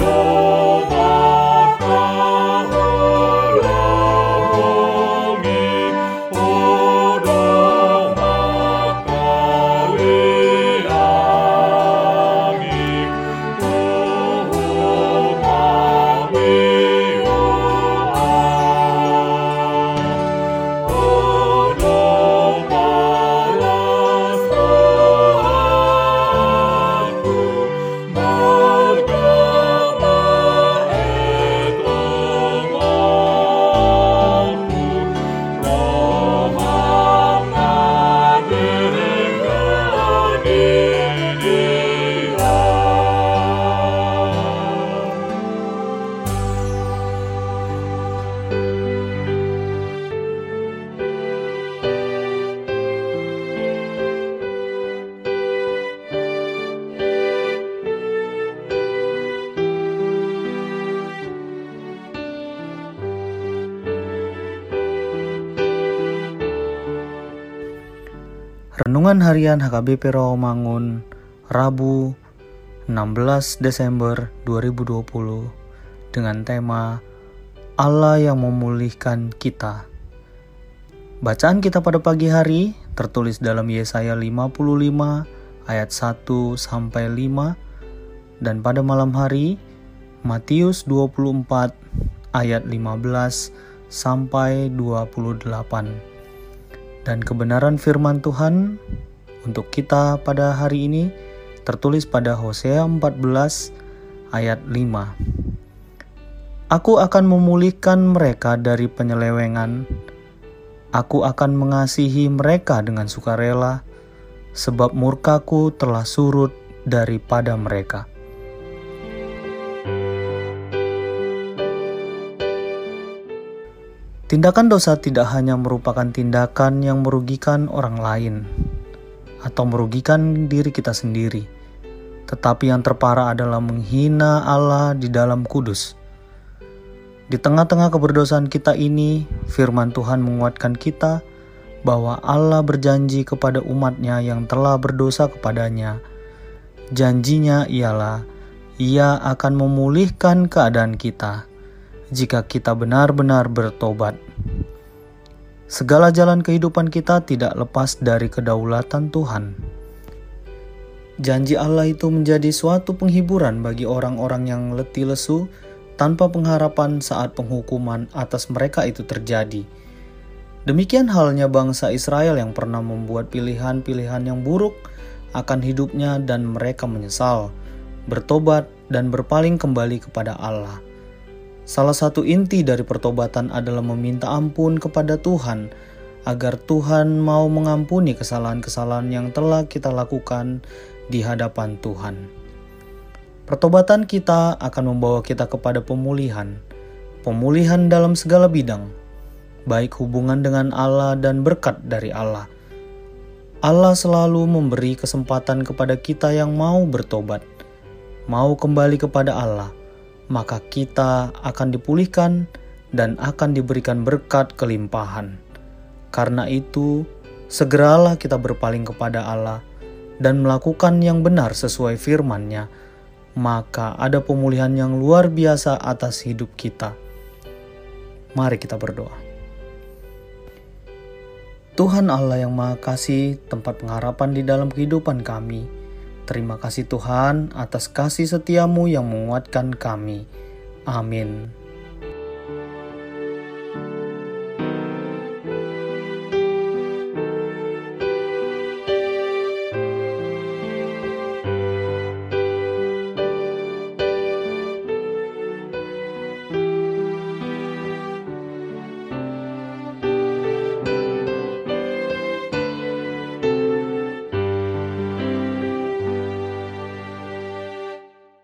Lord. Renungan Harian HKBP Rawamangun, Rabu 16 Desember 2020 dengan tema Allah yang memulihkan kita. Bacaan kita pada pagi hari tertulis dalam Yesaya 55 ayat 1 sampai 5 dan pada malam hari Matius 24 ayat 15 sampai 28 dan kebenaran firman Tuhan untuk kita pada hari ini tertulis pada Hosea 14 ayat 5. Aku akan memulihkan mereka dari penyelewengan. Aku akan mengasihi mereka dengan sukarela, sebab murkaku telah surut daripada mereka. Tindakan dosa tidak hanya merupakan tindakan yang merugikan orang lain atau merugikan diri kita sendiri, tetapi yang terparah adalah menghina Allah di dalam kudus. Di tengah-tengah keberdosaan kita ini, firman Tuhan menguatkan kita bahwa Allah berjanji kepada umatnya yang telah berdosa kepadanya. Janjinya ialah ia akan memulihkan keadaan kita jika kita benar-benar bertobat. Segala jalan kehidupan kita tidak lepas dari kedaulatan Tuhan. Janji Allah itu menjadi suatu penghiburan bagi orang-orang yang letih lesu tanpa pengharapan saat penghukuman atas mereka itu terjadi. Demikian halnya bangsa Israel yang pernah membuat pilihan-pilihan yang buruk akan hidupnya dan mereka menyesal, bertobat dan berpaling kembali kepada Allah. Salah satu inti dari pertobatan adalah meminta ampun kepada Tuhan, agar Tuhan mau mengampuni kesalahan-kesalahan yang telah kita lakukan di hadapan Tuhan. Pertobatan kita akan membawa kita kepada pemulihan, pemulihan dalam segala bidang, baik hubungan dengan Allah dan berkat dari Allah. Allah selalu memberi kesempatan kepada kita yang mau bertobat, mau kembali kepada Allah maka kita akan dipulihkan dan akan diberikan berkat kelimpahan. Karena itu, segeralah kita berpaling kepada Allah dan melakukan yang benar sesuai firman-Nya, maka ada pemulihan yang luar biasa atas hidup kita. Mari kita berdoa. Tuhan Allah yang Maha Kasih, tempat pengharapan di dalam kehidupan kami, Terima kasih Tuhan atas kasih setiamu yang menguatkan kami. Amin.